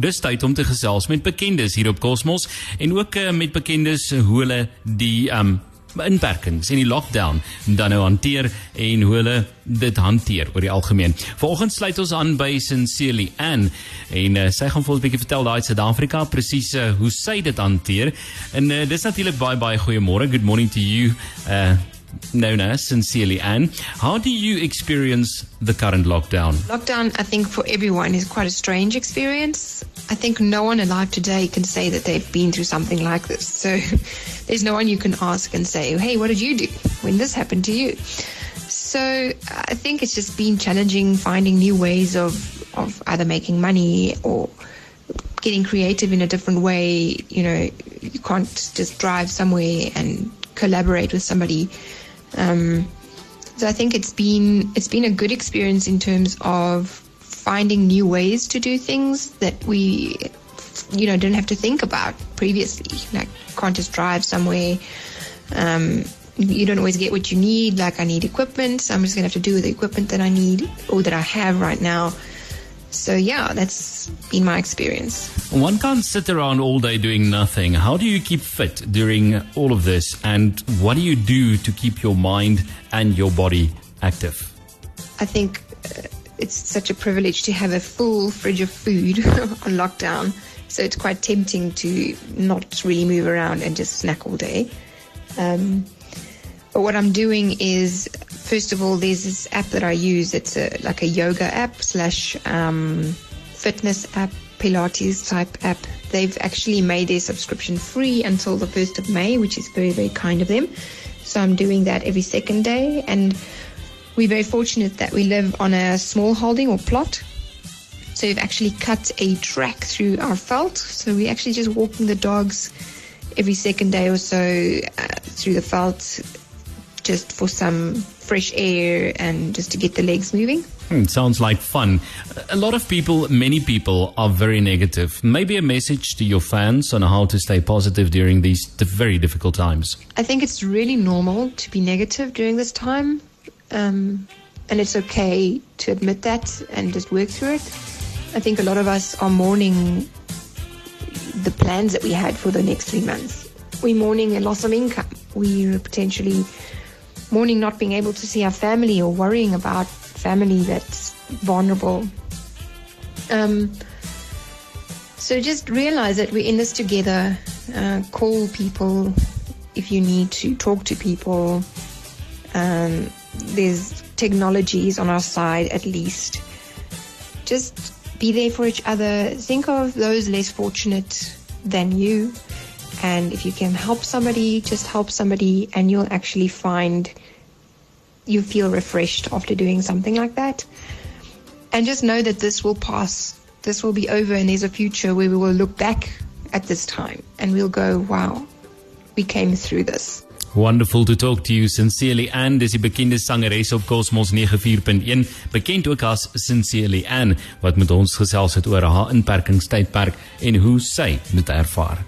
Dis tyd om te gesels met bekendes hier op Cosmos en ook uh, met bekendes hoe hulle die um inperkings en die lockdown dan nou hanteer en hoe hulle dit hanteer oor die algemeen. Vanoggend sluit ons aan by Sincerely Ann en uh, sy gaan vir ons 'n bietjie vertel daai Suid-Afrika presies uh, hoe sy dit hanteer. En uh, dis natuurlik baie baie goeiemôre. Good morning to you. Uh known as Sincerely Ann. How do you experience the current lockdown? Lockdown, I think, for everyone is quite a strange experience. I think no one alive today can say that they've been through something like this. So there's no one you can ask and say, hey, what did you do when this happened to you? So I think it's just been challenging finding new ways of, of either making money or getting creative in a different way. You know, you can't just drive somewhere and collaborate with somebody. Um, so I think it's been it's been a good experience in terms of finding new ways to do things that we you know didn't have to think about previously. Like can't just drive somewhere. Um, you don't always get what you need. Like I need equipment, so I'm just gonna have to do with the equipment that I need or that I have right now. So yeah, that's been my experience. One can't sit around all day doing nothing. How do you keep fit during all of this? And what do you do to keep your mind and your body active? I think uh, it's such a privilege to have a full fridge of food on lockdown. So it's quite tempting to not really move around and just snack all day. Um, but what I'm doing is, first of all, there's this app that I use. It's a, like a yoga app slash um, fitness app, Pilates type app. They've actually made their subscription free until the 1st of May, which is very, very kind of them. So I'm doing that every second day. And we're very fortunate that we live on a small holding or plot. So we've actually cut a track through our veld. So we're actually just walking the dogs every second day or so uh, through the veld just for some fresh air and just to get the legs moving. Hmm, sounds like fun. A lot of people, many people, are very negative. Maybe a message to your fans on how to stay positive during these very difficult times. I think it's really normal to be negative during this time. Um, and it's okay to admit that and just work through it. I think a lot of us are mourning the plans that we had for the next three months. We're mourning a loss of income. We're potentially mourning not being able to see our family or worrying about family that's vulnerable. Um, so just realize that we're in this together. Uh, call people if you need to talk to people. Um, there's technologies on our side at least. Just be there for each other. Think of those less fortunate than you. And if you can help somebody, just help somebody, and you'll actually find you feel refreshed after doing something like that. And just know that this will pass. This will be over, and there's a future where we will look back at this time and we'll go, wow, we came through this. Wonderful to talk to you sincerely and dis die bekende sangeres op Kosmos 94.1 bekend ook as Sincerely Ann wat met ons gesels het oor haar inperkingstydperk en hoe sy dit ervaar.